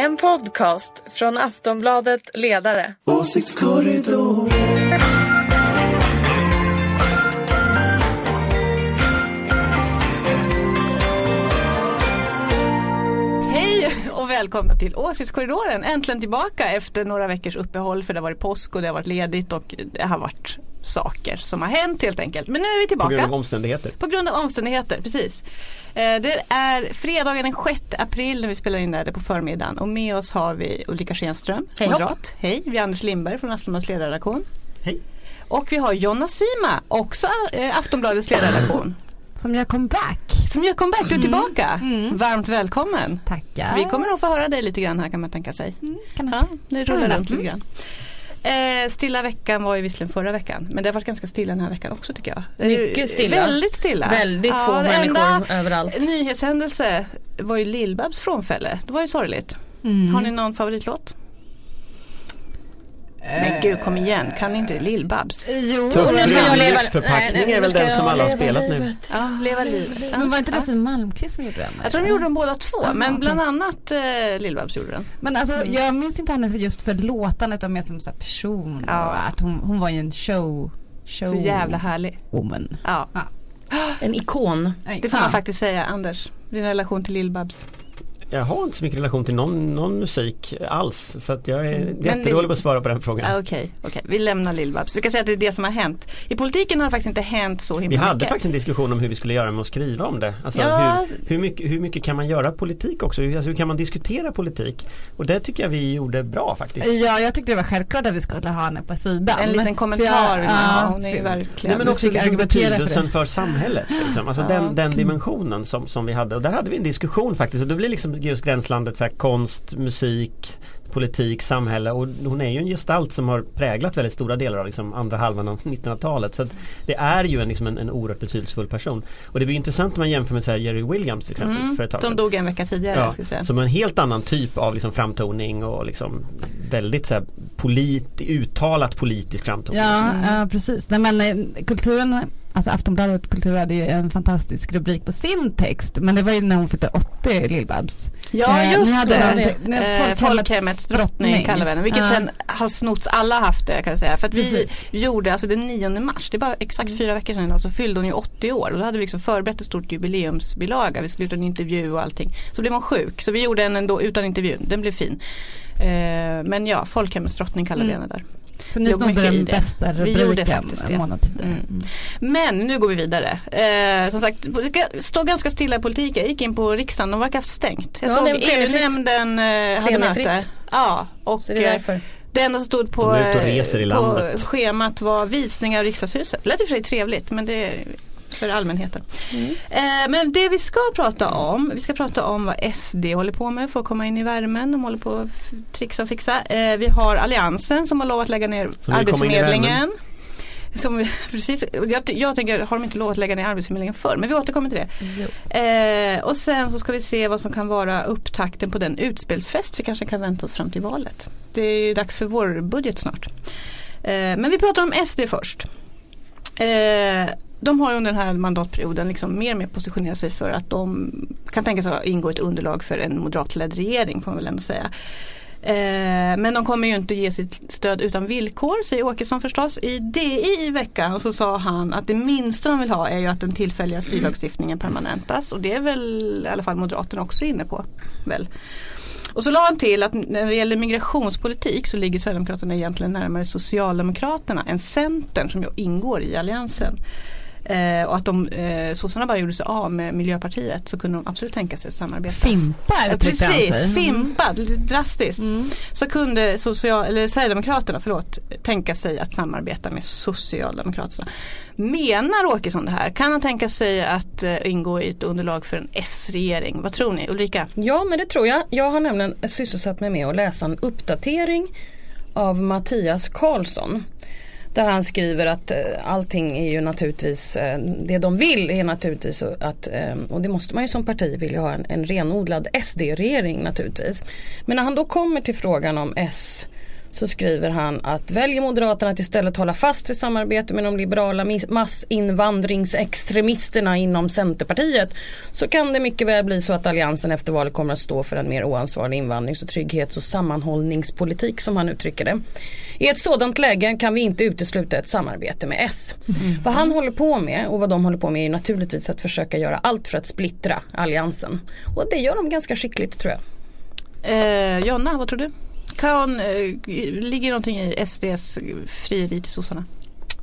En podcast från Aftonbladet Ledare. Åsiktskorridor. Välkomna till Åsiktskorridoren. Äntligen tillbaka efter några veckors uppehåll för det har varit påsk och det har varit ledigt och det har varit saker som har hänt helt enkelt. Men nu är vi På tillbaka. grund av omständigheter. På grund av omständigheter, precis. Eh, Det är fredagen den 6 april när vi spelar in det här på förmiddagen och med oss har vi Ulrika Schenström, Hej, hopp. moderat. Hej, vi har Anders Lindberg från Aftonbladets ledarredaktion. Hej. Och vi har Jonna Sima, också eh, Aftonbladets ledarredaktion. Som gör comeback. Som gör comeback, du är tillbaka. Varmt välkommen. Tackar. Vi kommer nog få höra dig lite grann här kan man tänka sig. Kan Ja, det rullar Ja, runt lite mm. grann. Eh, stilla veckan var ju visserligen förra veckan men det har varit ganska stilla den här veckan också tycker jag. Det Mycket stilla. Väldigt stilla. Väldigt få det människor överallt. nyhetshändelse var ju Lill-Babs frånfälle. Det var ju sorgligt. Mm. Har ni någon favoritlåt? Men gud kom igen, kan ni inte Lill-Babs? Jo, Tuff nu ska jag leva- nej, är väl den som alla har spelat nu. Ja, leva livet. Men var inte Ja. Lasse Malmqvist som gjorde den? Jag tror de gjorde dem båda två men bland annat eh, Lill-Babs gjorde den. Men alltså jag minns inte henne just för låtarna utan mer som så här person. Ja. Och att hon, hon var ju en show, show Så jävla härlig. woman. Ja. En ikon. Nej, Det får man faktiskt säga Anders. Din relation till Lill-Babs. Jag har inte så mycket relation till någon, någon musik alls. Så att jag är Men jättedålig ni- på att svara på den frågan. Ah, Okej, okej. vi lämnar Lill-Babs. Vi kan säga att det är det som har hänt. I politiken har det faktiskt inte hänt så himla Vi hade mycket. faktiskt en diskussion om hur vi skulle göra med att skriva om det. Alltså Ja. hur, hur, mycket, hur mycket kan man göra politik också? Hur, alltså hur kan man diskutera politik? Och det tycker jag vi gjorde bra faktiskt. Ja, jag tyckte det var självklart att vi skulle ha henne på sidan. En liten kommentar jag- ha. Hon är ju för- verkligen... Nej, men också liksom argumentera för betydelsen det. för, samhället. Liksom. Alltså Ja. den, den dimensionen som, som vi hade. Och där hade vi en diskussion faktiskt. Och det blir liksom just gränslandet så här, konst, musik, politik, samhälle. Och hon är ju en gestalt som har präglat väldigt stora delar av liksom, andra halvan av 1900-talet. Så att det är ju en, liksom, en, en oerhört betydelsefull person. Och det blir intressant om man jämför med så här, Jerry Williams till exempel Mm, för ett tag de sedan. dog en vecka tidigare. Ja, säga. som en helt annan typ av liksom framtoning och liksom väldigt så här polit, uttalat politisk framtoning. Ja, ja precis. Nej, men eh, kulturen, alltså Aftonbladet Kultur hade ju en fantastisk rubrik på sin text. Men det var ju när hon fyllde 80, Lill-Babs. Ja Eh, just det. Eh, Folkhemmets drottning kallar vi henne. Vilket Ja. sen har snotts, alla haft det kan jag säga. För att vi Precis. gjorde alltså den 9 mars, det är bara exakt fyra veckor sedan idag, så fyllde hon ju 80 år. Och då hade vi liksom förberett ett stort jubileumsbilaga. Vi skulle ut en intervju och allting. Så blev hon sjuk, så vi gjorde en ändå utan intervju. Den blev fin. Eh, men ja, Folkhemmets drottning kallar vi Mm. henne där. Så ni snodde den det. bästa rubriken en månad tidigare. Mm. Men nu går vi vidare. Eh, som sagt, det står ganska stilla i politiken. Jag gick in på riksdagen, de verkar ha haft stängt. Jag Ja, såg. EU-nämnden eh, hade möte. Ja, och Så det är eh, därför. det enda som stod på, på schemat var visningar av riksdagshuset. Det lät i och för sig trevligt men det för allmänheten. Mm. Eh, men det vi ska prata om, vi ska prata om vad SD håller på med för att komma in i värmen. De håller på att trixa och fixa. Eh, vi har Alliansen som har lovat lägga ner Som Arbetsförmedlingen. Som, precis, jag, jag tänker, har de inte lovat lägga ner Arbetsförmedlingen förr? Men vi återkommer till det. Eh, och sen så ska vi se vad som kan vara upptakten på den utspelsfest vi kanske kan vänta oss fram till valet. Det är ju dags för vår budget snart. Eh, men vi pratar om SD först. Eh, de har under den här mandatperioden liksom mer och mer positionerat sig för att de kan tänka sig att ingå ett underlag för en moderatledd regering får man väl ändå säga. Eh, men de kommer ju inte ge sitt stöd utan villkor, säger Åkesson förstås. I DI i veckan så sa han att det minsta de vill ha är ju att den tillfälliga asyllagstiftningen permanentas. Och det är väl i alla fall Moderaterna också inne på. Väl. Och så la han till att när det gäller migrationspolitik så ligger Sverigedemokraterna egentligen närmare Socialdemokraterna än Centern som ju ingår i Alliansen. Eh, och att om eh, sossarna bara gjorde sig av med Miljöpartiet så kunde de absolut tänka sig att samarbeta. Fimpar. Precis, fimpad, lite drastiskt. Mm. Så kunde social, eller Sverigedemokraterna förlåt, tänka sig att samarbeta med Socialdemokraterna. Menar Åkesson det här? Kan han tänka sig att eh, ingå i ett underlag för en S-regering? Vad tror ni? Ulrika? Ja men det tror jag. Jag har nämligen sysselsatt mig med att läsa en uppdatering av Mattias Karlsson. Där han skriver att eh, allting är ju naturligtvis, eh, det de vill är naturligtvis att, eh, och det måste man ju som parti vilja ha en, en renodlad SD-regering naturligtvis. Men när han då kommer till frågan om S så skriver han att väljer Moderaterna att istället hålla fast vid samarbete med de liberala massinvandringsextremisterna inom Centerpartiet så kan det mycket väl bli så att Alliansen efter valet kommer att stå för en mer oansvarig invandrings och trygghets och sammanhållningspolitik som han uttrycker det. I ett sådant läge kan vi inte utesluta ett samarbete med S. Mm. Vad han håller på med och vad de håller på med är naturligtvis att försöka göra allt för att splittra alliansen. Och det gör de ganska skickligt tror jag. Eh, Jonna, vad tror du? Kan, eh, ligger någonting i SDs frieri till sossarna?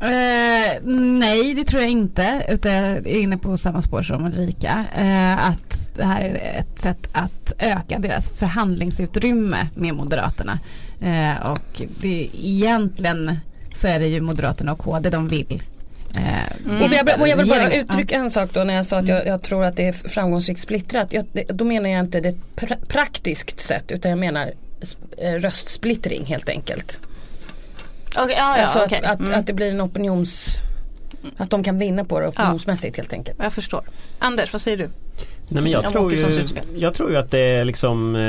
Eh, nej det tror jag inte utan jag är inne på samma spår som Ulrika. Eh, att det här är ett sätt att öka deras förhandlingsutrymme med Moderaterna. Eh, och det, egentligen så är det ju Moderaterna och KD de vill Mm. Och, jag, och jag vill bara uttrycka en sak då när jag sa att jag, jag tror att det är framgångsrikt splittrat. Jag, det, då menar jag inte det pra praktiskt sätt utan jag menar eh, röstsplittring helt enkelt. Okay, ja, ja, alltså okay. att, mm. att, det blir en opinions att de kan vinna på det opinionsmässigt ja. helt enkelt. Jag förstår. Anders, vad säger du? Nej men jag, tror ju, jag tror ju att det är liksom eh,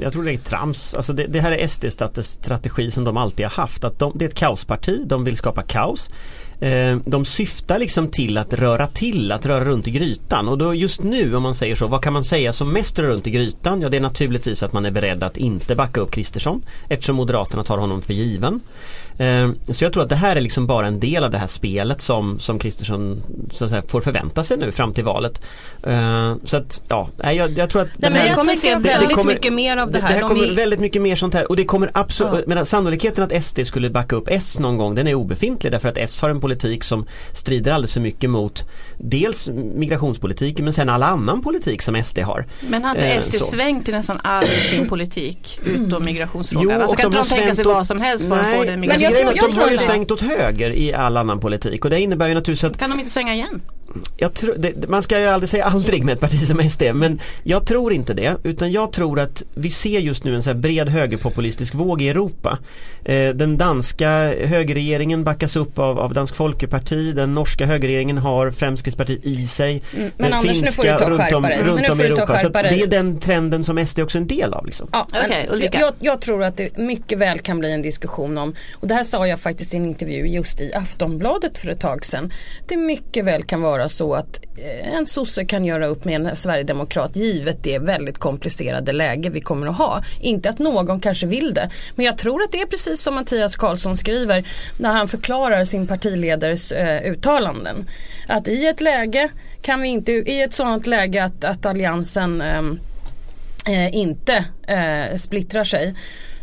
Jag tror det är trams. Alltså det, det här är SDs strategi som de alltid har haft. Att de, det är ett kaosparti, de vill skapa kaos. Eh, de syftar liksom till att röra till, att röra runt i grytan och då just nu om man säger så, vad kan man säga som mest rör runt i grytan? Ja det är naturligtvis att man är beredd att inte backa upp Kristersson eftersom Moderaterna tar honom för given. Eh, så jag tror att det här är liksom bara en del av det här spelet som som Kristersson får förvänta sig nu fram till valet. Eh, så att ja, jag, jag tror att Nej, men jag kommer se väldigt kommer, mycket mer av det här. Det, här kommer väldigt mycket mer sånt här och det kommer absolut, ja. sannolikheten att SD skulle backa upp S någon gång den är obefintlig därför att S har en politik som strider alldeles för mycket mot dels migrationspolitiken men sen all annan politik som SD har. Men har inte SD eh, svängt till nästan all sin politik utom migrationsfrågan? Jo, alltså kan inte de tänka sig vad som helst bara få men jag, jag, jag, de har ju svängt åt höger i all annan politik och det innebär ju naturligtvis att Kan de inte svänga igen? Jag tror, det, man ska ju aldrig säga aldrig med ett parti som SD men jag tror inte det utan jag tror att vi ser just nu en så bred högerpopulistisk våg i Europa. Eh, den danska högerregeringen backas upp av, av Dansk Folkeparti, den norska högerregeringen har Fremskrittsparti i sig. Mm, men Anders finska, nu får du ta runt om, dig. runt om i Europa. Så det är den trenden som SD också är en del av. Liksom. Ja, okay, jag, jag, tror att det mycket väl kan bli en diskussion om, och det här sa jag faktiskt i en intervju just i Aftonbladet för ett tag sedan. Det mycket väl kan vara vara så att eh, en sosse kan göra upp med en sverigedemokrat givet det väldigt komplicerade läge vi kommer att ha. Inte att någon kanske vill det. Men jag tror att det är precis som Mattias Karlsson skriver när han förklarar sin partiledares eh, uttalanden. Att i ett läge kan vi inte, i ett sådant läge att, att alliansen ehm, eh, inte eh, splittrar sig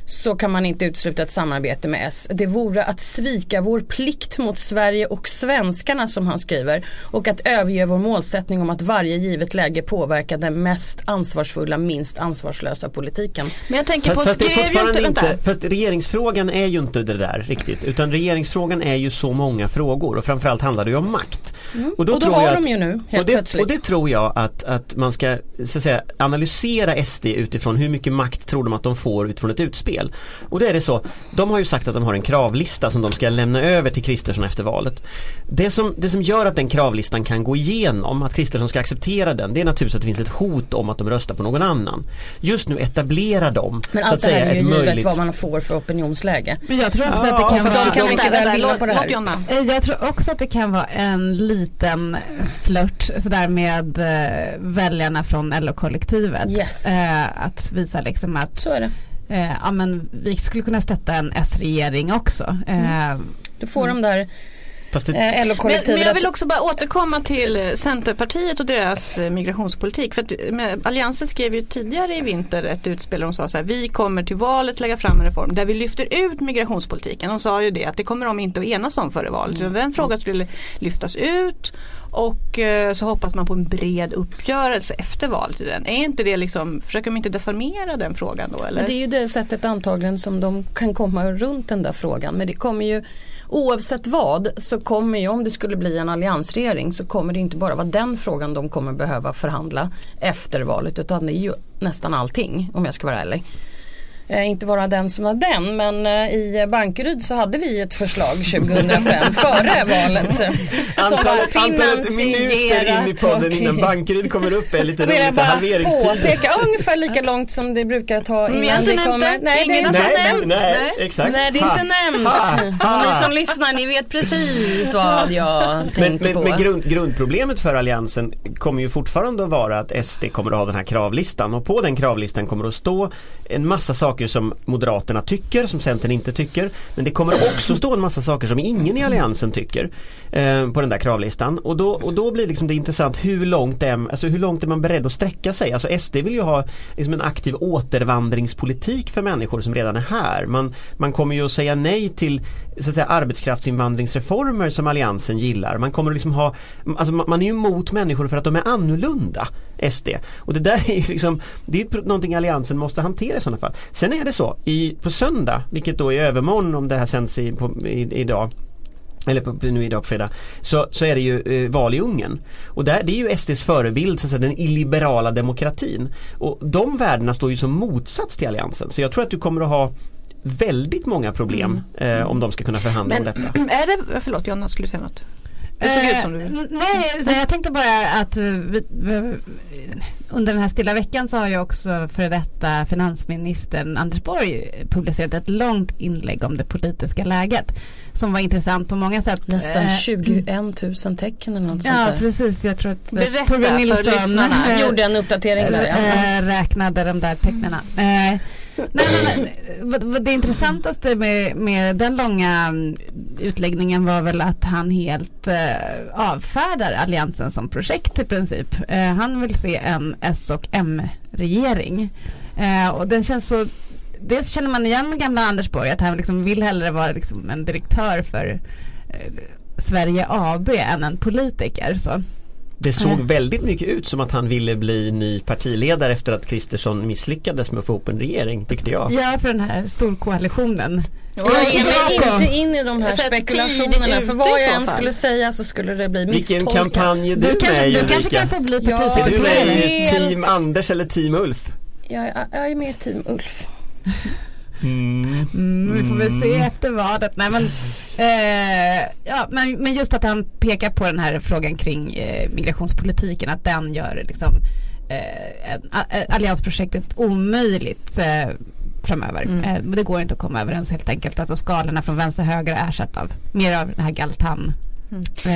så kan man inte utesluta ett samarbete med S. Det vore att svika vår plikt mot Sverige och svenskarna som han skriver och att överge vår målsättning om att varje givet läge påverkar den mest ansvarsfulla, minst ansvarslösa politiken. Men jag tänker fast, på, fast skrev inte, inte Fast regeringsfrågan är ju inte det där riktigt utan regeringsfrågan är ju så många frågor och framförallt handlar det ju om makt. Mm. Och, då och då tror har jag att, de ju nu helt och det, plötsligt. Och det tror jag att, att man ska så att säga, analysera SD utifrån hur mycket makt tror de att de får utifrån ett utspel. Och det är det så, de har ju sagt att de har en kravlista som de ska lämna över till Kristersson efter valet. Det som, det som gör att den kravlistan kan gå igenom, att Kristersson ska acceptera den, det är naturligtvis att det finns ett hot om att de röstar på någon annan. Just nu etablerar de Men allt det här är ju givet möjligt... vad man får för opinionsläge. Men jag tror också ja, att det kan vara... De kan mycket väl vinna på det här. Jag tror också att det kan vara en liten flört sådär med eh, väljarna från LO-kollektivet. Yes. Eh, att visa liksom att Så är det. Eh, ja men vi skulle kunna stötta en S-regering också. Eh, mm. Du får mm. de där det... Eh, men, men, jag vill också bara återkomma till Centerpartiet och deras eh, migrationspolitik. För att, Alliansen skrev ju tidigare i vinter ett utspel där de sa så här, vi kommer till valet lägga fram en reform där vi lyfter ut migrationspolitiken. De sa ju det att det kommer de inte att enas om före valet. Mm. Den frågan skulle lyftas ut och eh, så hoppas man på en bred uppgörelse efter valet. Är inte det liksom, försöker de inte desarmera den frågan då? Eller? Det är ju det sättet antagligen som de kan komma runt den där frågan. Men det kommer ju oavsett vad så kommer ju om det skulle bli en alliansregering så kommer det inte bara vara den frågan de kommer behöva förhandla efter valet utan det är ju nästan allting om jag ska vara ärlig eh, inte vara den som var den men eh, i Bankeryd så hade vi ett förslag 2005 före valet. som var Antalet, antalet minuter in i podden och- innan Bankeryd kommer upp är lite roligt. bara Halveringstid. påpeka ungefär lika långt som det brukar ta innan vi har inte det kommer. Nej, det är Ingen inte Nej, nämnt. nej, Nej. exakt. Nej det är inte Ha, nämnt. ha, ha. ni som lyssnar ni vet precis vad jag Men, tänker men, på. men grund, grundproblemet för Alliansen kommer ju fortfarande att vara att SD kommer att ha den här kravlistan och på den kravlistan kommer att stå en massa saker som Moderaterna tycker, som Centern inte tycker. Men det kommer också stå en massa saker som ingen i Alliansen tycker eh, på den där kravlistan. Och då, och då blir liksom det intressant hur långt, är, alltså hur långt är man beredd att sträcka sig? Alltså SD vill ju ha liksom en aktiv återvandringspolitik för människor som redan är här. Man, man kommer ju att säga nej till så att säga, arbetskraftsinvandringsreformer som Alliansen gillar. Man kommer att liksom ha, alltså man man är ju emot människor för att de är annorlunda, SD. Och det där är ju liksom, det är någonting Alliansen måste hantera i sådana fall. Sen är det så, i, på söndag, vilket då är övermorgon om det här sänds i, på, i, idag eller på, nu idag på fredag, så, så är det ju eh, val i Ungern. Och där, det är ju SDs förebild, så att säga, den illiberala demokratin. Och de värdena står ju som motsats till Alliansen. Så jag tror att du kommer att ha väldigt många problem eh, om de ska kunna förhandla om Men detta. är det, förlåt Jonna skulle säga något. Det såg ut som du Eh, Nej, så jag tänkte bara att eh, vi, vi, under den här stilla veckan så har ju också före detta finansministern Anders Borg publicerat ett långt inlägg om det politiska läget som var intressant på många sätt. Nästan Eh, 21 000 tecken eller något sånt Ja precis, jag tror att eh, Berätta Torbjörn för Nilsson lyssnarna. eh, Gjorde en uppdatering där ja. eh, räknade de där tecknarna. Eh, nej, men, det intressantaste med, med den långa mm, utläggningen var väl att han helt eh, avfärdar alliansen som projekt i princip. Eh, han vill se en S och M-regering. Eh, och den känns så Dels känner man igen gamla Anders Borg att han liksom vill hellre vara liksom en direktör för eh, Sverige AB än en politiker. Så. Det såg Mm. väldigt mycket ut som att han ville bli ny partiledare efter att Kristersson misslyckades med att få ihop en regering, tyckte jag. Ja, för den här storkoalitionen. Jag ger inte in i de här spekulationerna för vad jag än skulle säga så skulle det bli Vilken misstolkat. kampanj är du, Du, med du kanske kan få bli Ja, Är du partisekreterare. med i Helt- Team Anders eller Team Ulf? Jag, är- jag är med i Team Ulf. Mm, vi får väl se efter valet. Nej, men, eh, ja, men, men just att han pekar på den här frågan kring eh, migrationspolitiken, att den gör liksom, eh, a- alliansprojektet omöjligt eh, framöver. Mm. Eh, men det går inte att komma överens helt enkelt. Alltså skalorna från vänster och höger är ersatt av mer av den här galtan. Eh,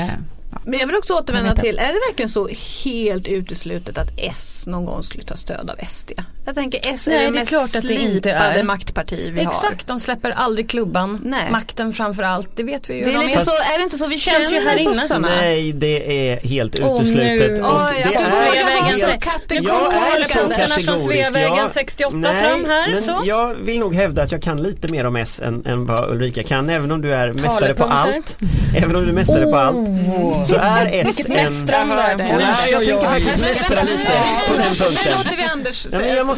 ja. Men jag vill också återvända till, är det verkligen så helt uteslutet att S någon gång skulle ta stöd av SD? Jag tänker S är Nej, det det är mest klart att det inte är. maktparti vi har. Exakt, de släpper aldrig klubban. Nej. Makten framför allt, det vet vi ju. Det är, De lite så, är det inte så vi Känns ju känner här inne. sossarna? Nej, det är helt Åh, uteslutet. nu. Och Oj, jag det kom är Sveavägen så helt- kategorisk. Nu kom Jag är så kategorisk. Sveavägen Jag- 68 Nej, fram här. men så. jag vill nog hävda att jag kan lite mer om S än, än vad Ulrika kan. Även om du är mästare på allt. Även om du är mästare på allt. Så är S Vilket en... mästrande. Jag tänker faktiskt mästra lite på den punkten. låter vi Anders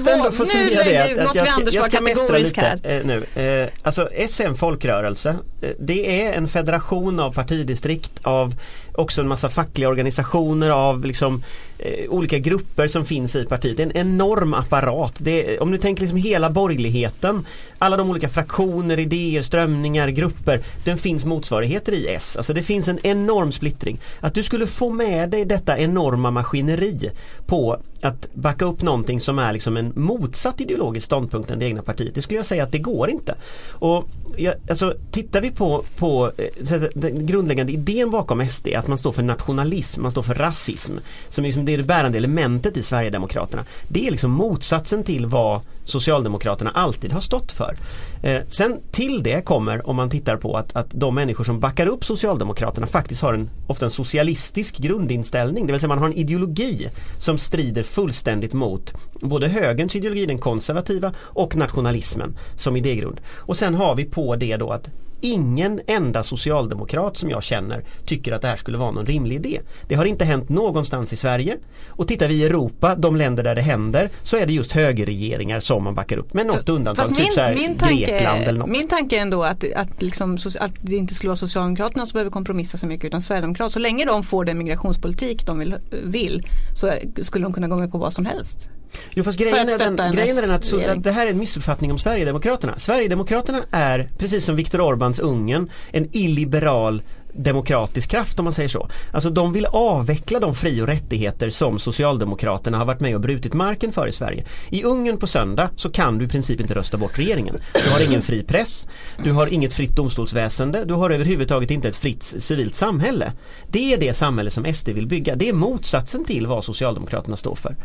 måste ändå få säga det att, att jag ska, jag ska mästra lite här. eh, nu. Eh, alltså SM folkrörelse, eh, det är en federation av partidistrikt av också en massa fackliga organisationer av liksom eh, olika grupper som finns i partiet. Det är en enorm apparat. Det är, om du tänker liksom hela borgerligheten, alla de olika fraktioner, idéer, strömningar, grupper. Den finns motsvarigheter i S. Alltså det finns en enorm splittring. Att du skulle få med dig detta enorma maskineri på att backa upp någonting som är liksom en motsatt ideologisk ståndpunkt än det egna partiet. Det skulle jag säga att det går inte. Och jag, alltså, tittar vi på, på eh, så den grundläggande idén bakom SD, att man står för nationalism, man står för rasism, som är liksom det, är det bärande elementet i Sverigedemokraterna. Det är liksom motsatsen till vad Socialdemokraterna alltid har stått för. Eh, sen till det kommer, om man tittar på att, att de människor som backar upp Socialdemokraterna faktiskt har en ofta en socialistisk grundinställning. Det vill säga man har en ideologi som strider fullständigt mot både högerns ideologi, den konservativa och nationalismen som idégrund. Och sen har vi på det då att Ingen enda socialdemokrat som jag känner tycker att det här skulle vara någon rimlig idé. Det har inte hänt någonstans i Sverige. Och tittar vi i Europa, de länder där det händer, så är det just högerregeringar som man backar upp. Med något undantag, Fast typ min, så här min, tanke, Grekland eller något. min tanke är ändå att, att, liksom, so- att det inte skulle vara Socialdemokraterna som behöver kompromissa så mycket utan Sverigedemokraterna. Så länge de får den migrationspolitik de vill, vill så skulle de kunna gå med på vad som helst. Jo fast grejen är, den, grejen är den att, så, det här är en missuppfattning om Sverigedemokraterna. Sverigedemokraterna är, precis som Viktor Orbáns Ungern, en illiberal demokratisk kraft om man säger så. Alltså de vill avveckla de fri och rättigheter som Socialdemokraterna har varit med och brutit marken för i Sverige. I Ungern på söndag så kan du i princip inte rösta bort regeringen. Du har ingen fri press, du har inget fritt domstolsväsende, du har överhuvudtaget inte ett fritt civilt samhälle. Det är det samhälle som SD vill bygga. Det är motsatsen till vad Socialdemokraterna står för.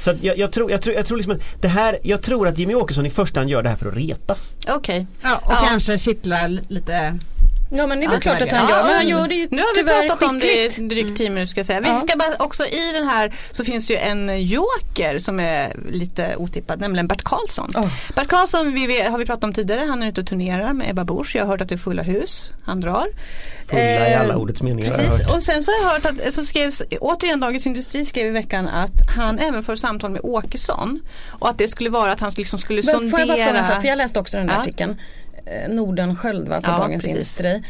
Så att jag, jag, tror, jag, tror, jag tror liksom att det här, jag tror att Jimmy Åkesson i första hand gör det här för att retas. Okej. Ja, och Ja. kanske kittla lite Ja men det är väl klart att han ja. gör, men han gör det ju Nu har vi pratat om det i drygt 10 minuter ska jag säga. Vi Ja. ska bara också i den här så finns det ju en joker som är lite otippad, nämligen Bert Karlsson. Oh. Bert Karlsson vi har vi pratat om tidigare, han är ute och turnerar med Ebba Busch. Jag har hört att det är fulla hus, han drar. Fulla i Eh, alla ordets meningar har jag Precis, hört. och sen så har jag hört att, så skrevs, återigen Dagens Industri skrev i veckan att han även för samtal med Åkesson och att det skulle vara att han liksom skulle Men sondera. får jag bara fråga en sak, för jag läste också den där Ja. artikeln. Eh, Nordenskjöld va, på Ja, Dagens precis. Industri.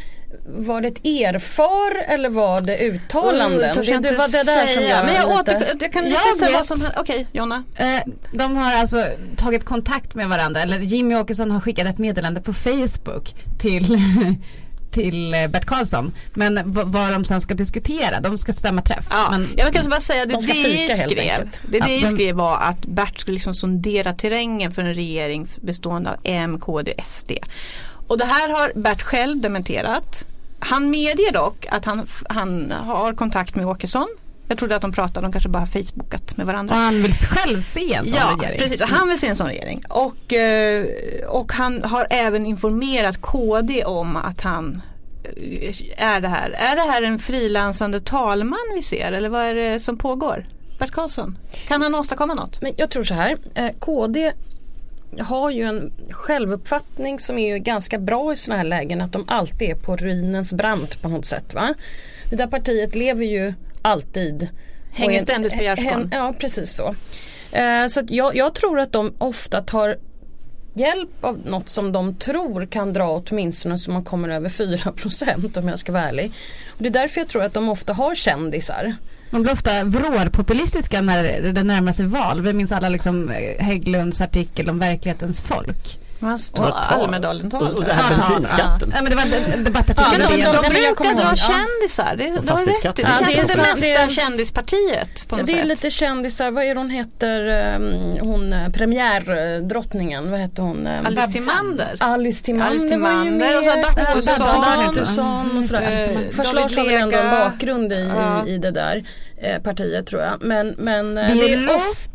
Var det ett erfar eller var det uttalanden? Mm, det, jag det var det där som säga. jag Men jag, lite... åter, jag kan Jag säga vet. vad som Okej, Jonna. Eh, de har alltså tagit kontakt med varandra, eller Jimmy Åkesson har skickat ett meddelande på Facebook till, till eh, Bert Karlsson. Men vad de sen ska diskutera, de ska stämma träff. Ja, Men, jag kan bara säga det De DI fika skrev. Det Ja, DI skrev var att Bert skulle liksom sondera terrängen för en regering bestående av M, KD, SD. Och det här har Bert själv dementerat. Han medger dock att han, han har kontakt med Åkesson. Jag trodde att de pratade, de kanske bara facebookat med varandra. och han vill själv se en sån Ja, regering. precis. Och han vill se en sån regering. Och, eh, och han har även informerat KD om att han eh, är det här. Är det här en frilansande talman vi ser eller vad är det som pågår? Bert Karlsson, kan han åstadkomma något? Men jag tror så här, eh, KD har ju en självuppfattning som är ju ganska bra i sådana här lägen att de alltid är på ruinens brant på något sätt. Va? Det där partiet lever ju alltid Hänger ständigt på gärdsgården. Ja precis så. Eh, så att jag, jag tror att de ofta tar hjälp av något som de tror kan dra åtminstone så man kommer över 4% om jag ska vara ärlig. Och det är därför jag tror att de ofta har kändisar. De blir ofta vrårpopulistiska när det närmar sig val. Vi minns alla liksom eh, Hägglunds artikel om verklighetens folk. Tar- Almedalen-tal. Och, och det här Ja, bensinskatten. Ja, men det var en debattartikel. Ja, men de, de, de, brukar dra kändisar. Det, Och du har rätt. Det känns Ja, det är som det mesta Det är- kändispartiet på Ja, något det är sätt. lite kändisar, vad är hon heter, um, hon eh, premiärdrottningen, vad heter hon? Um, Alice Timander. Alice Timander, var ju med. och så Adaktusson. Och sådär. Mm. David Lars har väl ändå en bakgrund i, Ja. i, i det där eh, partiet tror jag. Men, men eh, det är ofta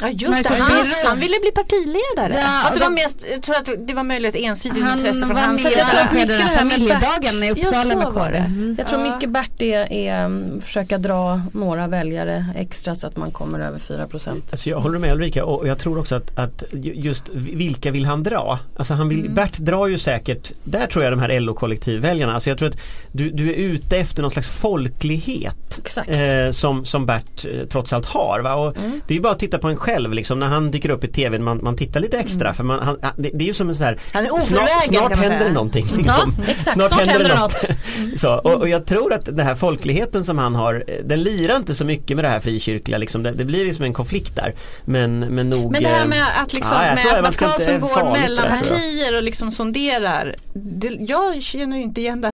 Ja just Marcus det, han, han ville bli partiledare. Ja, att det var mest, jag tror att det var möjligt ensidigt Han intresse från var hans sida. den här här med familjedagen i Uppsala med var det. Mm. Jag tror mycket Bert är, är um, försöka dra några väljare extra så att man kommer över 4%. Alltså jag håller med Ulrika och jag tror också att, att ju- just vilka vill han dra? Alltså han vill, Mm. Bert drar ju säkert, där tror jag de här LO-kollektivväljarna, alltså jag tror att du, du är ute efter någon slags folklighet Exakt. eh, som, som Bert eh, trots allt har. Va? Och Mm. Det är ju bara att titta på en själv liksom, när han dyker upp i tv, man, man tittar lite extra för man, han, det, det är ju som en sån här Mm. Han är Snart, oförvägen, snart kan man händer det någonting. Ja, liksom. exakt. Snart händer det något. Så, och, och jag tror att den här folkligheten som han har, eh, den lirar inte så mycket med det här frikyrkliga liksom. det, det blir liksom en konflikt där. Men, men nog Men det här eh, med att liksom, ja, med att Karlsson går mellan partier och liksom sonderar. Det, jag känner inte igen det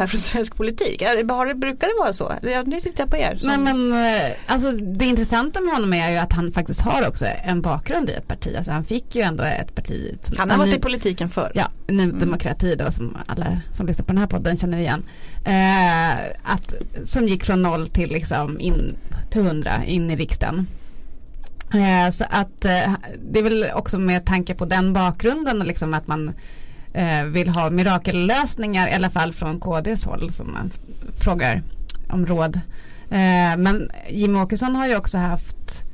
här från svensk politik. Har det, brukar det vara så? Nu tittar jag på er. som- Nej men eh, alltså det intressanta med honom är ju att han faktiskt har också en bakgrund i ett parti. Alltså han fick ju ändå ett parti. som- Han har varit ny- i politiken förr. Ja, Ny Demokrati då som alla som lyssnar på den här podden känner igen. Eh, att, som gick från noll till liksom in till hundra in i riksdagen. Eh, så att eh, det är väl också med tanke på den bakgrunden och liksom att man eh, vill ha mirakellösningar i alla fall från KDs håll som man frågar om råd. Eh, men Jim Åkesson har ju också haft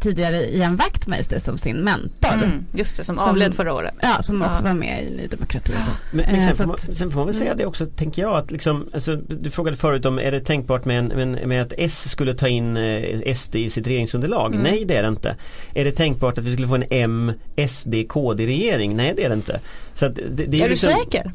tidigare Ian Wachtmeister som sin mentor. Mm, just det, som, Som- avled förra året. Ja, som också Ja. var med i Ny Demokrati. Men, men Eh, sen, så får man, sen får man väl säga det också, tänker jag, att liksom, alltså, du frågade förut om är det tänkbart med, en, med, att S skulle ta in eh, SD i sitt regeringsunderlag? Mm. Nej det är det inte. Är det tänkbart att vi skulle få en M, SD, KD regering? Nej det är det inte. Så att det, det Är du liksom, säker?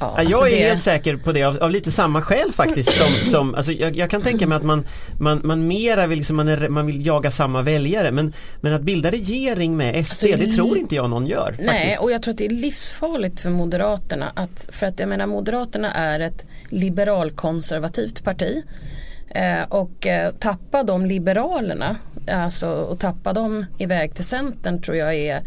Ja, Ja, jag alltså är det- helt säker på det av, av lite samma skäl faktiskt som, som alltså jag, jag kan tänka mig att man, man, man mera vill, liksom, man, är, man vill jaga samma väljare men, men att bilda regering med SD Alltså, det tror inte jag någon gör. Nej, faktiskt. och jag tror att det är livsfarligt för Moderaterna. Att, för att jag menar Moderaterna är ett liberalkonservativt parti. Eh, och eh, tappa de liberalerna, alltså och tappa dem iväg till Centern tror jag är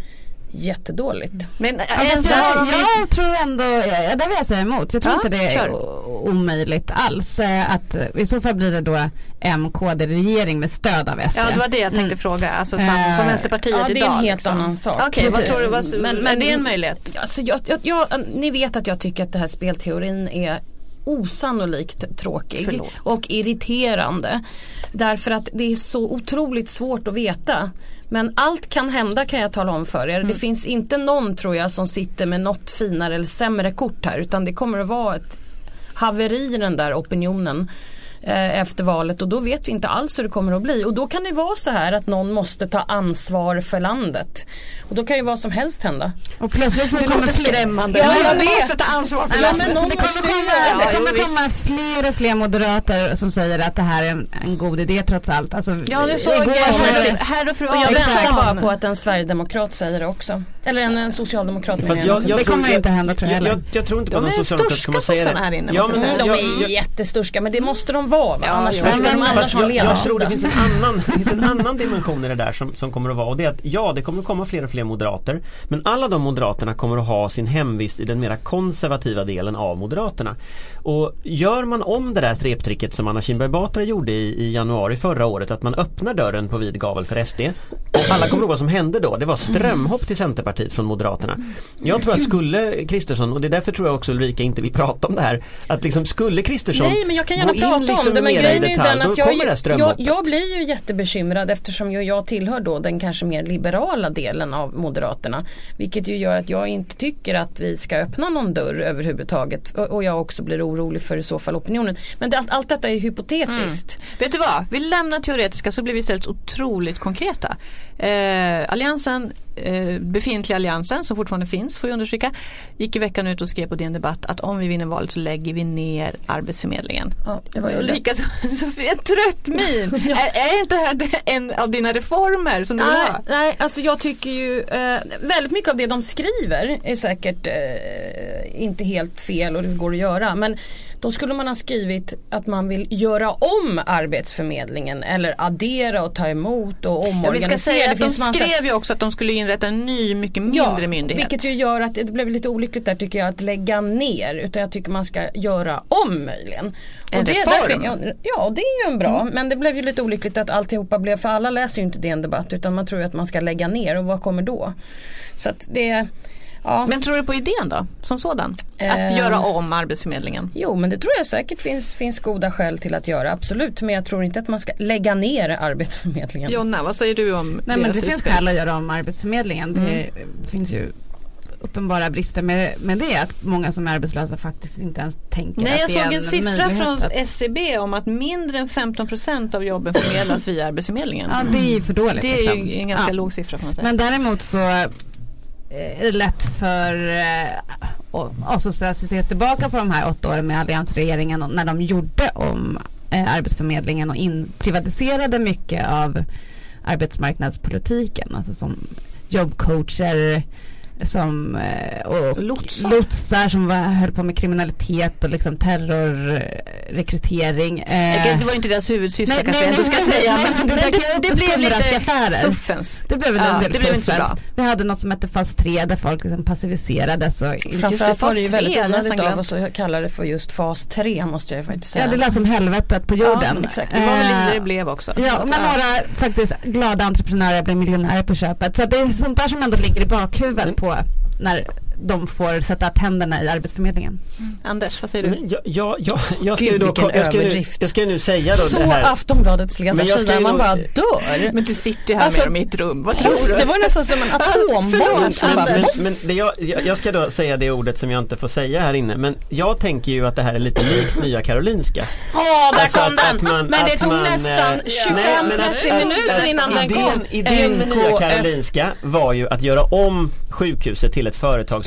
jättedåligt. Men Ja, en fast sak jag, tror ändå, ja, där vill jag säga emot. Jag tror Ja, inte det är kör. o- omöjligt alls. Eh, Att, eh, I så fall blir det då M-KD-regering med stöd av SD. Ja det var det jag tänkte Mm. fråga, alltså som, Eh, som Vänsterpartiet ja, det är idag. en helt liksom. annan sak. Okej, vad Precis. tror du, vad, Men- men, men- är det en möjlighet? Alltså jag, jag, jag, ni vet att jag tycker att det här spelteorin är osannolikt tråkig Förlåt. och irriterande. Därför att det är så otroligt svårt att veta. Men allt kan hända kan jag tala om för er. Det finns inte någon tror jag som sitter med något finare eller sämre kort här. Utan det kommer att vara ett haveri i den där opinionen efter valet och då vet vi inte alls hur det kommer att bli. Och då kan det vara så här att någon måste ta ansvar för landet. Och då kan ju vad som helst hända. Och plötsligt så Det kommer låter fler- skrämmande. Ja, jag vet. måste ta ansvar för Nej, det. men någon det kommer komma, göra- det Ja, kommer jo, komma fler och fler moderater som säger att det här är en, en god idé trots allt. Alltså, Ja det såg jag, herr och fru Och jag väntar bara på att en sverigedemokrat säger det också. Eller en, en socialdemokrat Fast jag jag, jag Det kommer jag- inte hända, tror jag heller. jag, jag tror inte på De någon är socialdemokrat sturska kommer säga det. här inne, Ja, men jag De är jättesturska men det måste de vara. Va? Ja, annars måste men- de annars ha jag, jag tror det finns en annan, finns en annan dimension i det där som, som kommer att vara och det är att ja det kommer att komma fler och fler moderater men alla de moderaterna kommer att ha sin hemvist i den mera konservativa delen av moderaterna. Och gör man om det där reptricket som Anna Kinberg Batra gjorde i, i januari förra året att man öppnar dörren på vid gavel för SD och alla kommer ihåg vad som hände då, det var strömhopp till Centerpartiet från Moderaterna. Jag tror att skulle Kristersson, och det är därför tror jag också Ulrika inte vill prata om det här, att liksom skulle Kristersson Nej men jag kan gärna prata liksom om det men grejen är ju den att jag, här jag, jag blir ju jättebekymrad eftersom jag, jag tillhör då den kanske mer liberala delen av Moderaterna. Vilket ju gör att jag inte tycker att vi ska öppna någon dörr överhuvudtaget. Och, och jag också blir orolig för i så fall opinionen. Men det, allt, allt detta är hypotetiskt. Vet du vad, vi lämnar teoretiska så blir vi istället otroligt konkreta. Eh, alliansen, eh, befintliga alliansen som fortfarande finns får jag understryka, gick i veckan ut och skrev på DN Debatt att om vi vinner valet så lägger vi ner Arbetsförmedlingen. Ja, det var ju det. Ulrika, så en trött min. är, är inte det här en av dina reformer som du vill Nej, ha? nej, alltså jag tycker ju eh, väldigt mycket av det de skriver är säkert eh, inte helt fel och det går att göra. Men då skulle man ha skrivit att man vill göra om Arbetsförmedlingen eller addera och ta emot och Ja, vi omorganisera. ska säga att de skrev ju också att de skulle inrätta en ny, mycket mindre Ja, myndighet. vilket ju gör att det blev lite olyckligt där tycker jag att lägga ner utan jag tycker man ska göra om möjligen. En det, reform. Därför, ja, det är ju en bra men det blev ju lite olyckligt att alltihopa blev för alla läser ju inte en debatt utan man tror ju att man ska lägga ner och vad kommer då? Så att det Ja. Men tror du på idén då, som sådan? Att Ehm. göra om Arbetsförmedlingen? Jo men det tror jag säkert finns, finns goda skäl till att göra absolut men jag tror inte att man ska lägga ner Arbetsförmedlingen. Jonna, vad säger du om Nej men det deras finns utspel? skäl att göra om Arbetsförmedlingen. Det finns ju uppenbara brister med, med det att många som är arbetslösa faktiskt inte ens tänker Nej, att jag det är såg en en siffra möjlighet från att, SCB om att mindre än 15% av jobben förmedlas via Arbetsförmedlingen. Ja det är ju för dåligt. det är liksom. ju en ganska Ja. låg siffra får man säga. Men däremot så eh, Eh, är det lätt för eh, oss att se tillbaka på de här åtta åren med alliansregeringen och när de gjorde om eh, Arbetsförmedlingen och in, privatiserade mycket av arbetsmarknadspolitiken. Alltså som jobbcoacher som, eh, och Lotsar. lotsar som var, höll på med kriminalitet och liksom terrorrekrytering. Eh, det var inte deras huvudsyssla nej, kanske nej, jag ändå ska nej, säga. nej, men det upp det, det blev lite fuffens. det blev väl Ja, en del det blev inte så fuffens. bra. Vi hade något som hette fas 3 där folk liksom passiviserades. Och, Framförallt var det ju väldigt onödigt av oss att kalla det för just fas 3 måste jag faktiskt säga. ja, det lät som helvetet på jorden. Ja, exakt. Det var väl Eh, det det blev också. Ja, men några faktiskt glada entreprenörer blev miljonärer på köpet. Så det är sånt där som ändå ligger i bakhuvudet Men- på när de får sätta tänderna i Arbetsförmedlingen. Anders, vad säger du? Jag, jag, jag, jag ska Gud, ju då, vilken jag ska nu, överdrift. jag ska nu säga då Så det här. Aftonbladets jag ska ledarsida, man bara dör. Men du sitter ju här Alltså, med dem i ett rum, vad tror du? Det var nästan som en atombomb som bara. Men, men det jag, jag ska då säga det ordet som jag inte får säga här inne men jag tänker ju att det här är lite likt Nya Karolinska. Åh, där Alltså kom att- den! att man- men det tog man, nästan eh, 25-30 nej, men att- att- minuter att innan den kom. Idén med Nya. Karolinska var ju att göra om sjukhuset till ett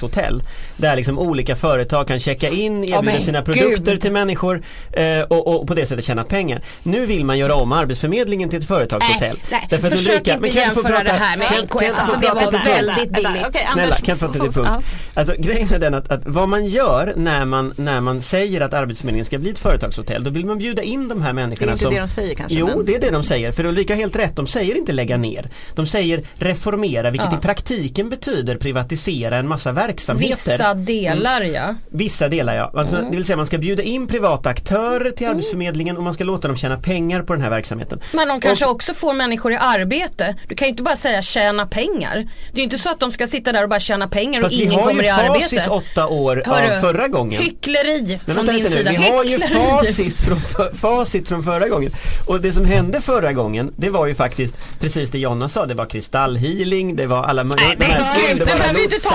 företagshotell. Där liksom olika företag kan checka in, erbjuda men sina produkter gud. till människor eh, och, och på det sättet tjäna pengar. Nu vill man göra om Arbetsförmedlingen till ett företagshotell. Nej, nej. Därför försök Ulrika- inte jämföra prata- det här med NKS. Alltså, det var väldigt billigt. Okej, Snälla, kan jag prata till punkt? Alltså grejen är den att, att vad man gör när man, när man säger att Arbetsförmedlingen ska bli ett företagshotell, då vill man bjuda in de här Det är människorna inte som det de säger kanske. Jo, men... det är det de säger. För Ulrika har helt rätt. De säger inte lägga ner. De säger reformera, vilket Ja. i praktiken betyder privatisera en massa verksamheter. Vissa delar ja. Vissa delar ja. Alltså, Det vill säga man ska bjuda in privata aktörer till Arbetsförmedlingen och man ska låta dem tjäna pengar på den här verksamheten. Men de kanske Och- också får människor i arbete. Du kan ju inte bara säga tjäna pengar. Det är ju inte så att de ska sitta där och bara tjäna pengar och Fast vi ingen har kommer ju i arbete. facit åtta år Hörru, av förra gången. Hyckleri Men från vänta din nu, sida. vi har ju Hyckleri. facit från, facit från förra gången. Och det som hände förra gången, det var ju faktiskt precis det Jonna sa, det var kristallhealing, det var alla möjliga Nej men de här gud, nu underbara behöver vi inte ta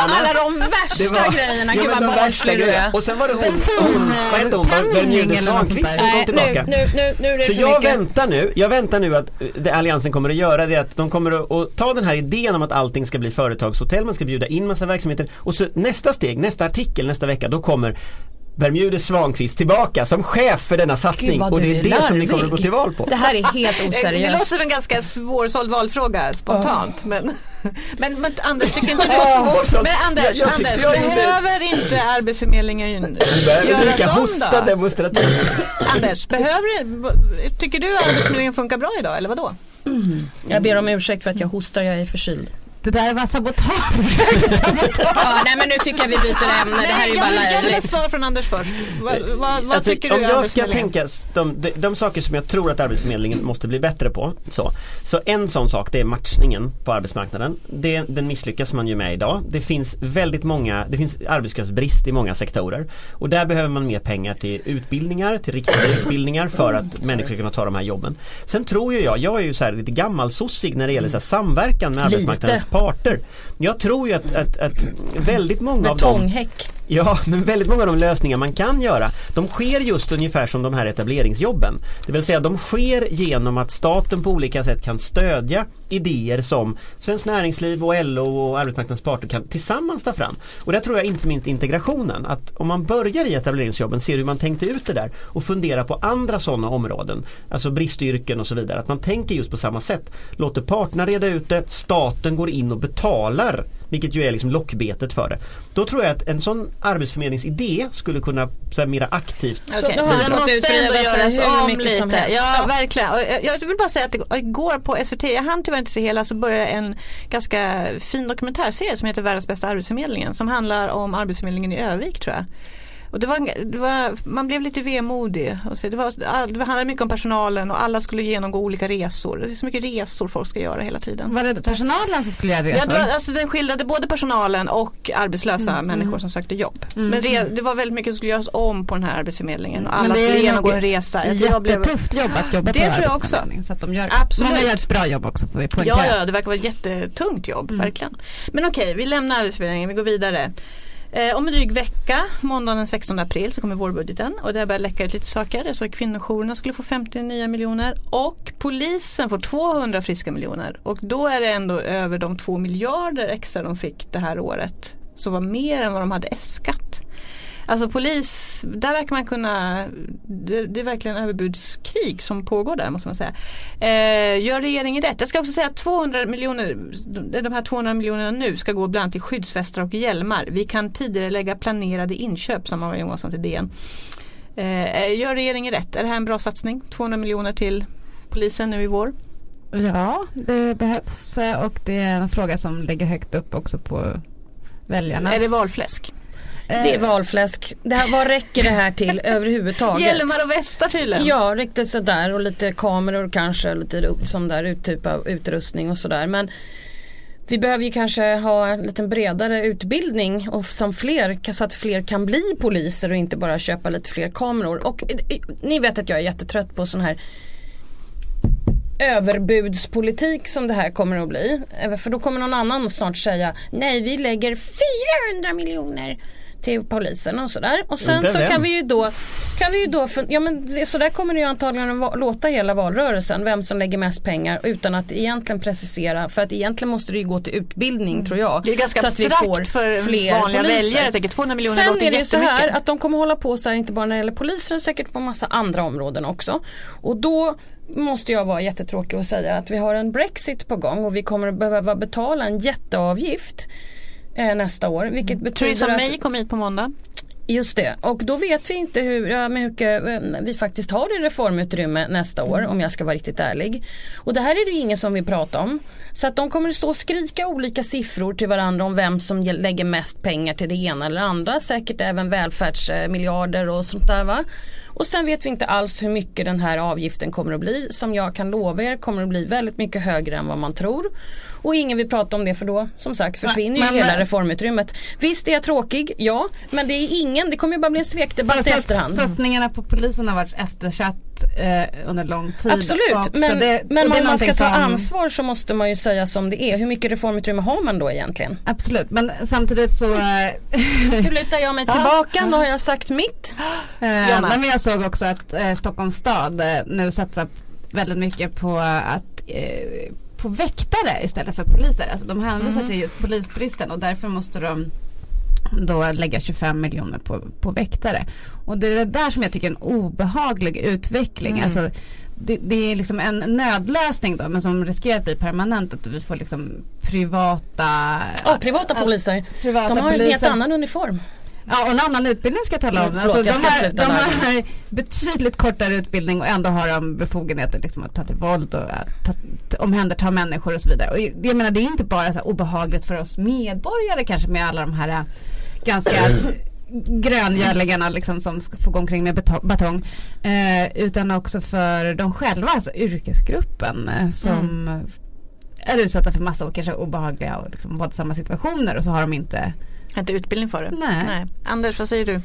värsta var- grejerna. Ja, Gud men vad barnslig du grejerna. är. Och sen var det hon, hon vad hette hon, Bermude eller något sånt Svankvist som kom tillbaka. nu, nu, nu, nu är det Så för jag mycket. väntar nu, jag väntar nu att eh, det Alliansen kommer att göra det är att de kommer att, att ta den här idén om att allting ska bli företagshotell, man ska bjuda in massa verksamheter och så nästa steg, nästa artikel nästa vecka, då kommer Bermude Svankvist tillbaka som chef för denna satsning Gud, och det är är det som ni kommer att gå till val på. Det här är helt Det oseriöst. låter som en ganska svårsåld valfråga spontant. Men, men, men Anders, tycker inte du... Svårsåld. Men Anders, Jag- jag Anders jag behöver inte Arbetsförmedlingen Ulrika göras om hosta då? demonstrativt. Anders, behöver, tycker du att Arbetsförmedlingen funkar bra idag eller vadå? Jag ber om ursäkt för att jag hostar, jag är förkyld. Det där var sabotage. Ja, nej men nu tycker jag vi byter ämne, det här är ju bara jag vill ha svar från Anders först. Vad, vad, vad Alltså, tycker du om jag ska tänka de, de, de saker som jag tror att Arbetsförmedlingen måste bli bättre på. Så, så en sån sak det är matchningen på arbetsmarknaden. Det, den misslyckas man ju med idag. Det finns väldigt många, det finns arbetskraftsbrist i många sektorer. Och där behöver man mer pengar till utbildningar, till riktade utbildningar för att människor ska kunna ta de här jobben. Sen tror ju jag, jag är ju så här lite gammalsossig när det gäller så här samverkan med Lite. arbetsmarknadens parter. Jag tror ju att, att, att väldigt många av dem Betonghäck. Ja, men väldigt många av de lösningar man kan göra de sker just ungefär som de här etableringsjobben. Det vill säga de sker genom att staten på olika sätt kan stödja idéer som Svenskt Näringsliv och LO och arbetsmarknadens parter kan tillsammans ta fram. Och där tror jag inte minst integrationen. Att om man börjar i etableringsjobben, ser hur man tänkte ut det där och funderar på andra sådana områden. Alltså bristyrken och så vidare. Att man tänker just på samma sätt. Låter parterna reda ut det, staten går in och betalar vilket ju är liksom lockbetet för det. Då tror jag att en sån arbetsförmedlingsidé skulle kunna så här, mera aktivt då så har vi den fått måste ändå göras om lite. Ja, Ja. verkligen. Jag- jag vill bara säga att det- igår på SVT, jag hann tyvärr inte se hela, så började en ganska fin dokumentärserie som heter Världens bästa arbetsförmedlingen som handlar om Arbetsförmedlingen i Övik tror jag. Och det var, det var, man blev lite vemodig. Och så, det, var, all- det handlade mycket om personalen och alla skulle genomgå olika resor. Det är så mycket resor folk ska göra hela tiden. Var det personalen som skulle göra Ja, resor? det var, alltså den skildrade både personalen och arbetslösa Mm, människor som sökte jobb. Men re, det var väldigt mycket som skulle göras om på den här arbetsförmedlingen. Och Men alla det skulle genomgå en resa. Blev- Jättetufft jobb att jobba Det på tror jag också. Så att de gör, Absolut. Många gör ett bra jobb också får vi poängtera. Ja, ja, det verkar vara ett jättetungt jobb, Mm. verkligen. Men okej, vi lämnar Arbetsförmedlingen, vi går vidare. Eh, om en dryg vecka, måndagen den 16 april, så kommer vårbudgeten och det börjar läcka ut lite saker. Jag såg att kvinnojourerna skulle få 50 nya miljoner och polisen får 200 friska miljoner. Och då är det ändå över de 2 miljarder extra de fick det här året. Som var mer än vad de hade äskat. Alltså polis, där verkar man kunna, det, det är verkligen överbudskrig som pågår där måste man säga. Eh, gör regeringen rätt? Jag ska också säga att 200 miljoner, de här 200 miljonerna nu ska gå bland annat till skyddsvästar och hjälmar. Vi kan tidigare lägga planerade inköp, sa Morgan Johansson till DN. Eh, gör regeringen rätt? Är det här en bra satsning? 200 miljoner till polisen nu i vår? Ja, det behövs eh, och det är en fråga som ligger högt upp också på väljarnas... Är det valfläsk? Eh, Det är valfläsk. Det här, vad räcker det här till överhuvudtaget? Hjälmar och västar tydligen. Ja, riktigt sådär och lite kameror kanske, lite sån där ut- typ av utrustning och sådär. Men vi behöver ju kanske ha en lite bredare utbildning och som fler, så att fler kan bli poliser och inte bara köpa lite fler kameror. Och eh, ni vet att jag är jättetrött på sån här överbudspolitik som det här kommer att bli. Eh, För då kommer någon annan snart säga nej vi lägger 400 miljoner till polisen och sådär. Och sen så kan vi ju då, kan vi ju då ja men så där kommer det ju antagligen va- låta hela valrörelsen, vem som lägger mest pengar utan att egentligen precisera, för att egentligen måste det ju gå till utbildning tror jag. Mm. Det är ganska så att vi får för fler vanliga poliser. väljare. Jag tänker 200 miljoner Sen låter är det ju så här att de kommer hålla på så här inte bara när det gäller polisen säkert på massa andra områden också. Och då måste jag vara jättetråkig och säga att vi har en Brexit på gång och vi kommer att behöva betala en jätteavgift eh, nästa år. Vilket betyder Theresa att May kom hit på måndag. Just det, och då vet vi inte hur ja, mycket eh, vi faktiskt har i reformutrymme nästa år om jag ska vara riktigt ärlig. Och det här är det ju ingen som vill prata om. Så att de kommer att stå och skrika olika siffror till varandra om vem som ge- lägger mest pengar till det ena eller andra. Säkert även välfärdsmiljarder och sånt där va. Och sen vet vi inte alls hur mycket den här avgiften kommer att bli. Som jag kan lova er kommer att bli väldigt mycket högre än vad man tror. Och ingen vill prata om det för då som sagt försvinner ju Men- hela men- reformutrymmet. Visst är jag tråkig, ja. Men det är ingen, det kommer ju bara bli en svekdebatt i efterhand. Satsningarna på polisen har varit eftersatt eh, under lång tid. Absolut, också. men, det, men och om man ska ta som- ansvar så måste man ju säga som det är. Hur mycket reformutrymme har man då egentligen? Absolut, men samtidigt så eh, Nu lutar jag mig tillbaka, nu har jag sagt mitt. Eh, men jag såg också att eh, Stockholms stad eh, nu satsar väldigt mycket på att eh, på väktare istället för poliser. Alltså de hänvisar Mm. till just polisbristen och därför måste de då lägga 25 miljoner på, på väktare. Och det är det där som jag tycker är en obehaglig utveckling. Mm. Alltså, det, det är liksom en nödlösning då men som riskerar att bli permanent att vi får liksom privata Ja, privata poliser. privata De har en helt poliser. annan uniform. Ja och en annan utbildning ska jag tala om. Mm, förlåt, jag de, sluta de har betydligt kortare utbildning och ändå har de befogenheter liksom att ta till våld och att ta, t- omhänderta människor och så vidare. Och jag menar det är inte bara så här obehagligt för oss medborgare kanske med alla de här äh, ganska gröngölingarna liksom som ska få gå omkring med batong. Eh, utan också för de själva, alltså yrkesgruppen eh, som är utsatta för massa och kanske obehagliga och liksom våldsamma situationer och så har de inte inte utbildning för det. Nej. Anders, vad säger du?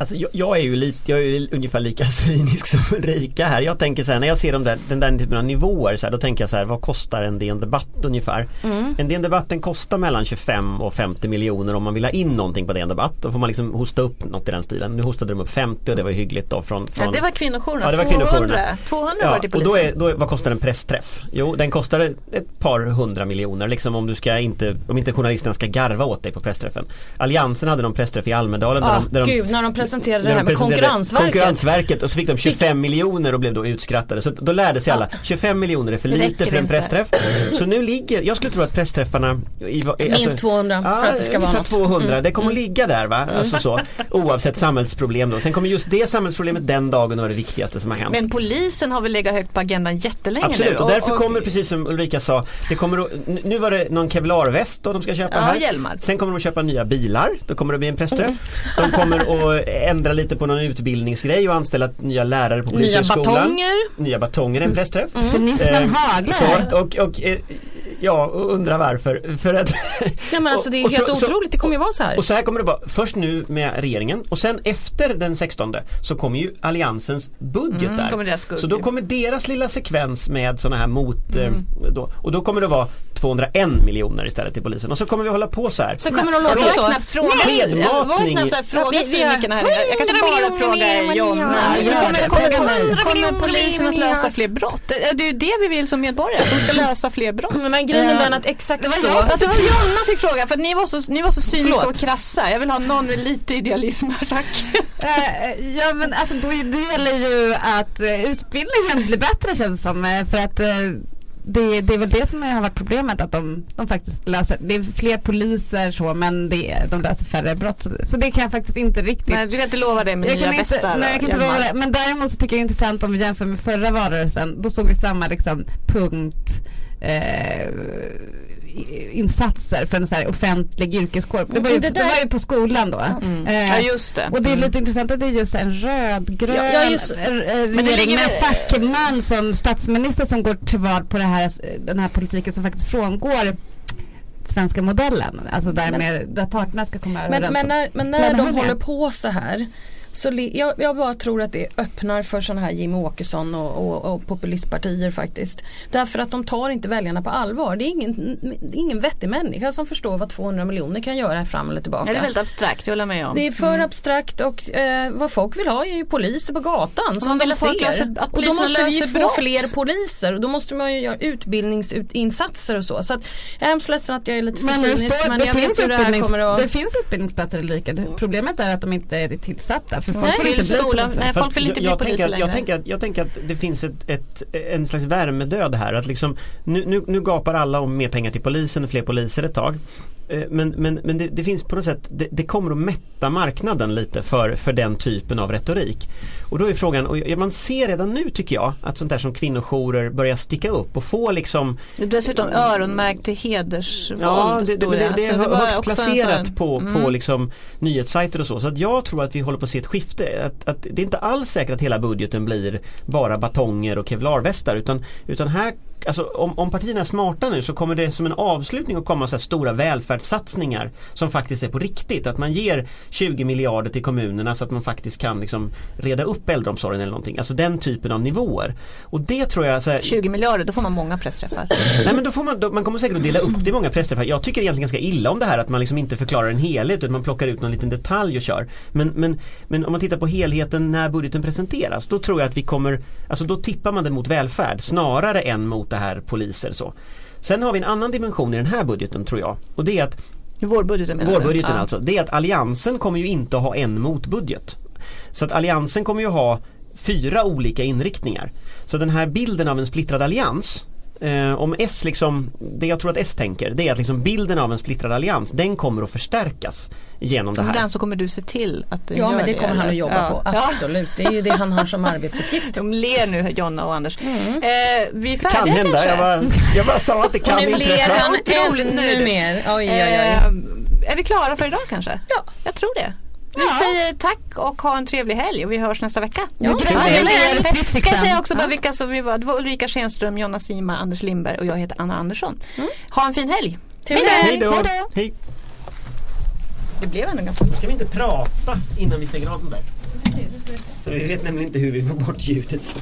Alltså jag, jag är ju lite, jag är ju ungefär lika cynisk som Ulrika här. Jag tänker så här, när jag ser de där, den där typen av nivåer så här, då tänker jag så här, vad kostar en DN Debatt ungefär? En DN Debatt den kostar mellan 25 och 50 miljoner om man vill ha in någonting på DN Debatt. Då får man liksom hosta upp något i den stilen. Nu hostade de upp 50 och det var hyggligt då från, från Ja, det var kvinnojourerna. Ja, det var 200. kvinnojourerna. 200 Ja, var det till och då polisen. är, då är, vad kostar en pressträff? Jo den kostar ett par hundra miljoner liksom om du ska inte, om inte journalisterna ska garva åt dig på pressträffen. Alliansen hade någon pressträff i Almedalen där de, där de gud när de presenterade det här de med presenterade Konkurrensverket. Konkurrensverket och så fick de 25 miljoner och blev då utskrattade. Så då lärde sig alla 25 miljoner är för lite för en pressträff. Så nu ligger, jag skulle tro att pressträffarna i, i, Minst 200 för att det ska vara något. 200, det kommer att ligga där va? Alltså så, oavsett samhällsproblem då. Sen kommer just det samhällsproblemet den dagen att vara det viktigaste som har hänt. Men polisen har väl legat högt på agendan jättelänge Absolut nu. och därför kommer precis som Ulrika sa Det kommer att, Nu var det någon kevlarväst då de ska köpa Ja, här hjälmar. Sen kommer de att köpa nya bilar Då kommer det bli en pressträff De kommer att ändra lite på någon utbildningsgrej och anställa nya lärare på Nya polishögskolan batonger. Nya batonger en pressträff Cynismen Eh, haglar. så, och, och, eh, Ja, och undrar varför. För att Nej men alltså det är helt så- otroligt, det kommer ju vara så här. och så här kommer det vara först nu med regeringen och sen efter den 16 så kommer ju alliansens budget Mm, där. så då kommer deras lilla sekvens med sådana här mot Mm. eh, då, och då kommer det vara 201 miljoner istället till polisen och så kommer vi hålla på så här. Så kommer de låta så. knappt fråga, cynikerna här. Jag, kan inte 100 bara fråga Ja, Kommer, polisen att lösa fler brott? Det är ju det vi vill som medborgare, att de ska lösa fler brott. Men grejen är den att exakt så. det var Jonna fick fråga för att ni var så, ni var så cyniska och krassa. Jag vill ha någon med lite idealism här tack. Eh, ja men alltså det gäller ju att eh, utbildningen blir bättre känns det som. eh, För att det, det är väl det som har varit problemet att de, de faktiskt löser, det är fler poliser så men det, de löser färre brott. Så, så det kan jag faktiskt inte riktigt Nej, du kan inte lova det med jag nya kan inte, västar. nej, jag kan inte lova det. Men däremot så tycker jag det är intressant om vi jämför med förra valrörelsen. Då såg vi samma liksom punkt eh, insatser för en så här offentlig yrkeskår. Det var ju, Det det där- var ju på skolan då. Mm. Eh, Ja just det. och det är lite intressant att det är just en rödgrön Ja, ja, just- regering det ligger med en fackman som statsminister som går till val på det här, den här politiken som faktiskt frångår svenska modellen. Alltså där, med, där parterna ska komma överens. Men, men när, men när Men det de håller på så här så jag, jag bara tror att det öppnar för sådana här Jimmy Åkesson och, och, och populistpartier faktiskt. Därför att de tar inte väljarna på allvar. Det är ingen, det är ingen vettig människa som förstår vad 200 miljoner kan göra fram eller tillbaka. Ja, det är väldigt abstrakt, jag håller med om. Det är för abstrakt och eh, vad folk vill ha är ju poliser på gatan som man de vill ser. löser- att och då poliserna måste vi få brott. fler poliser och då måste man ju göra utbildningsinsatser och så. Så att, jag är hemskt ledsen att jag är lite för Men det, cynisk står, men det, jag finns vet hur det här kommer att... det finns utbildningsplatser Ulrika. Problemet är att de inte är tillsatta. För folk Nej. får inte Fyll bli skolan. poliser. Nej, Fast folk vill inte jag, bli jag, poliser tänker, att- jag, tänker att, jag tänker att det finns ett, ett, en slags värmedöd här. Att liksom, nu, nu, nu gapar alla om mer pengar till polisen och fler poliser ett tag. Eh, Men, men, men det, det finns på något sätt, det, det kommer att mätta marknaden lite för, för den typen av retorik. Och då är frågan, och man ser redan nu tycker jag att sånt där som kvinnojourer börjar sticka upp och få liksom dessutom öronmärkt till hedersvåld. Ja, det, det, det, det är högt placerat sån- på, Mm. på liksom nyhetssajter och så. Så att jag tror att vi håller på att se ett skifte. Att, att det är inte alls säkert att hela budgeten blir bara batonger och kevlarvästar utan, utan här Alltså om, om partierna är smarta nu så kommer det som en avslutning att komma så stora välfärdssatsningar som faktiskt är på riktigt. Att man ger 20 miljarder till kommunerna så att man faktiskt kan liksom reda upp äldreomsorgen eller någonting. Alltså den typen av nivåer. Och det tror jag så här, 20 miljarder, då får man många pressträffar. Nej men då får man, då, man kommer säkert att dela upp det i många pressträffar. Jag tycker egentligen ganska illa om det här att man liksom inte förklarar en helhet utan man plockar ut någon liten detalj och kör. Men, men, men om man tittar på helheten när budgeten presenteras då tror jag att vi kommer, alltså då tippar man det mot välfärd snarare än mot det här poliser så. Sen har vi en annan dimension i den här budgeten tror jag och det är att vårbudgeten menar? Vårbudgeten Ja. alltså. Det är att alliansen kommer ju inte att ha en motbudget. Så att alliansen kommer ju ha fyra olika inriktningar. Så den här bilden av en splittrad allians eh, om S liksom, det jag tror att S tänker det är att liksom bilden av en splittrad allians den kommer att förstärkas genom det här. Ibland så kommer du se till att du Ja gör men det kommer han eller? att jobba ja. på, Ja. absolut. Det är ju det han har som arbetsuppgift. De ler nu Jonna och Anders. Mm. Eh, vi är kan färdiga hända, kanske? jag bara, jag bara sa att det kan Och nu ler inträffa. han Otroligt nöjd. mer. Oj, oj, oj. Eh, är vi klara för idag kanske? Ja. Jag tror det. Vi säger tack och ha en trevlig helg och vi hörs nästa vecka. Ja, Ja, trevlig jag helg. menar, Ska jag säga också bara Ja. vilka som vi var. Det var Ulrika Schenström, Jonna Sima, Anders Lindberg och jag heter Anna Andersson. Ha en fin helg. Trevlig Hej då! Hej då. Hej! Det blev ändå ganska Ska vi inte prata innan vi stänger av den där? För vi vet nämligen inte hur vi får bort ljudet.